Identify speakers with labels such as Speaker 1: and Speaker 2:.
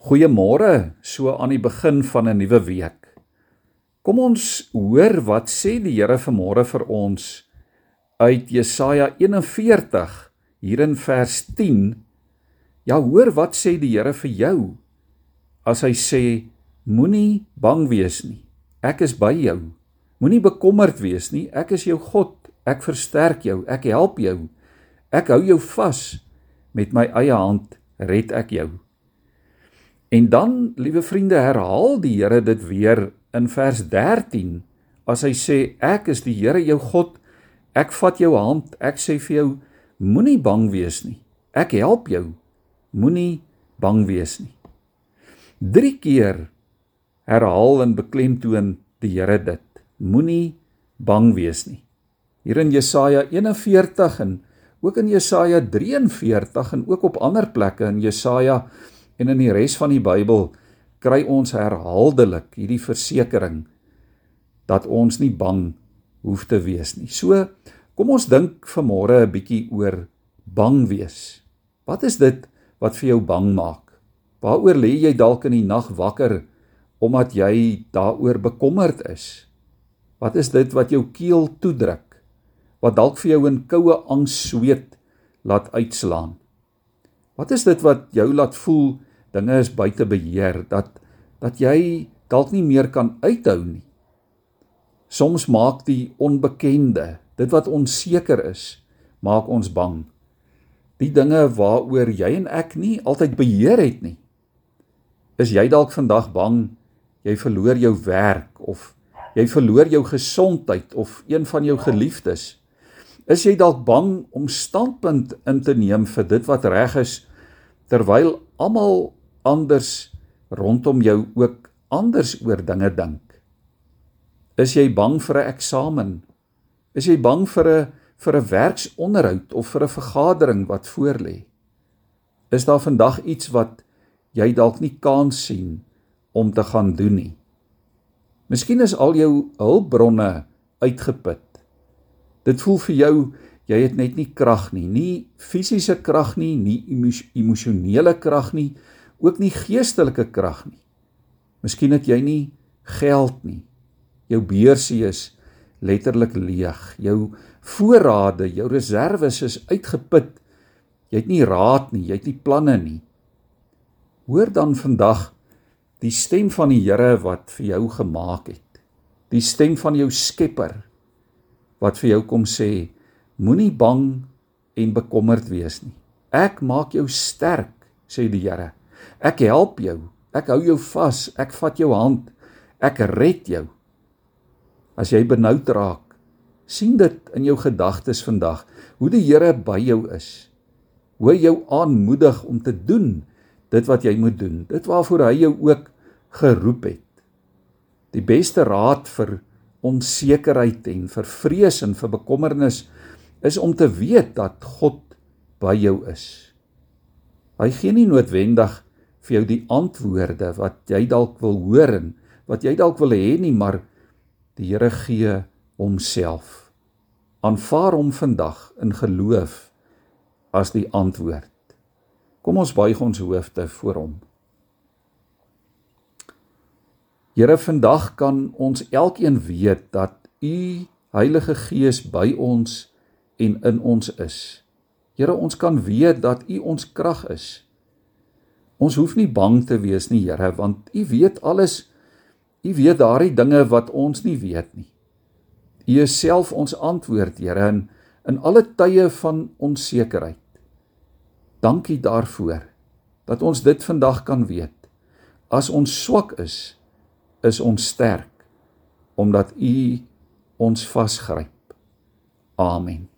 Speaker 1: Goeiemôre, so aan die begin van 'n nuwe week. Kom ons hoor wat sê die Here vanmôre vir ons uit Jesaja 41 hier in vers 10. Ja, hoor wat sê die Here vir jou as hy sê moenie bang wees nie. Ek is by jou. Moenie bekommerd wees nie. Ek is jou God. Ek versterk jou. Ek help jou. Ek hou jou vas met my eie hand red ek jou. En dan, liewe vriende, herhaal die Here dit weer in vers 13 as hy sê ek is die Here jou God. Ek vat jou hand. Ek sê vir jou moenie bang wees nie. Ek help jou. Moenie bang wees nie. 3 keer herhaal en beklemtoon die Here dit. Moenie bang wees nie. Hier in Jesaja 41 en ook in Jesaja 43 en ook op ander plekke in Jesaja en in die res van die Bybel kry ons herhaaldelik hierdie versekering dat ons nie bang hoef te wees nie. So kom ons dink vanmôre 'n bietjie oor bang wees. Wat is dit wat vir jou bang maak? Waaroor lê jy dalk in die nag wakker omdat jy daaroor bekommerd is? Wat is dit wat jou keel toedruk? wat dalk vir jou in koue angs sweet laat uitslaan. Wat is dit wat jou laat voel dinge is buite beheer dat dat jy dalk nie meer kan uithou nie. Soms maak die onbekende, dit wat onseker is, maak ons bang. Die dinge waaroor jy en ek nie altyd beheer het nie. Is jy dalk vandag bang jy verloor jou werk of jy verloor jou gesondheid of een van jou geliefdes? Is jy dalk bang om standpunt in te neem vir dit wat reg is terwyl almal anders rondom jou ook anders oor dinge dink? Is jy bang vir 'n eksamen? Is jy bang vir 'n vir 'n werksonderhoud of vir 'n vergadering wat voorlê? Is daar vandag iets wat jy dalk nie kans sien om te gaan doen nie? Miskien is al jou hulpbronne uitgeput. Dit voel vir jou jy het net nie krag nie, nie fisiese krag nie, nie emosionele krag nie, ook nie geestelike krag nie. Miskien het jy nie geld nie. Jou beursie is letterlik leeg. Jou voorrade, jou reserves is uitgeput. Jy het nie raad nie, jy het nie planne nie. Hoor dan vandag die stem van die Here wat vir jou gemaak het. Die stem van jou Skepper wat vir jou kom sê moenie bang en bekommerd wees nie. Ek maak jou sterk, sê die Here. Ek help jou. Ek hou jou vas. Ek vat jou hand. Ek red jou. As jy benoud raak, sien dit in jou gedagtes vandag hoe die Here by jou is. Hoe hy jou aanmoedig om te doen dit wat jy moet doen. Dit waarvoor hy jou ook geroep het. Die beste raad vir onsekerheid en vir vrees en vir bekommernis is om te weet dat God by jou is. Hy gee nie noodwendig vir jou die antwoorde wat jy dalk wil hoor en wat jy dalk wil hê nie, maar die Here gee homself. Aanvaar hom vandag in geloof as die antwoord. Kom ons buig ons hoofde voor hom. Here vandag kan ons elkeen weet dat u Heilige Gees by ons en in ons is. Here ons kan weet dat u ons krag is. Ons hoef nie bang te wees nie, Here, want u weet alles. U weet daardie dinge wat ons nie weet nie. U is self ons antwoord, Here, in in alle tye van onsekerheid. Dankie daarvoor dat ons dit vandag kan weet. As ons swak is, is ons sterk omdat U ons vasgryp. Amen.